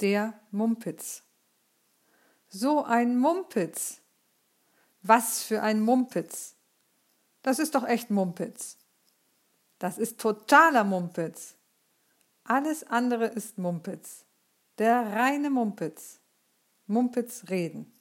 Der Mumpitz. So ein Mumpitz. Was für ein Mumpitz. Das ist doch echt Mumpitz. Das ist totaler Mumpitz. Alles andere ist Mumpitz. Der reine Mumpitz. Mumpitz reden.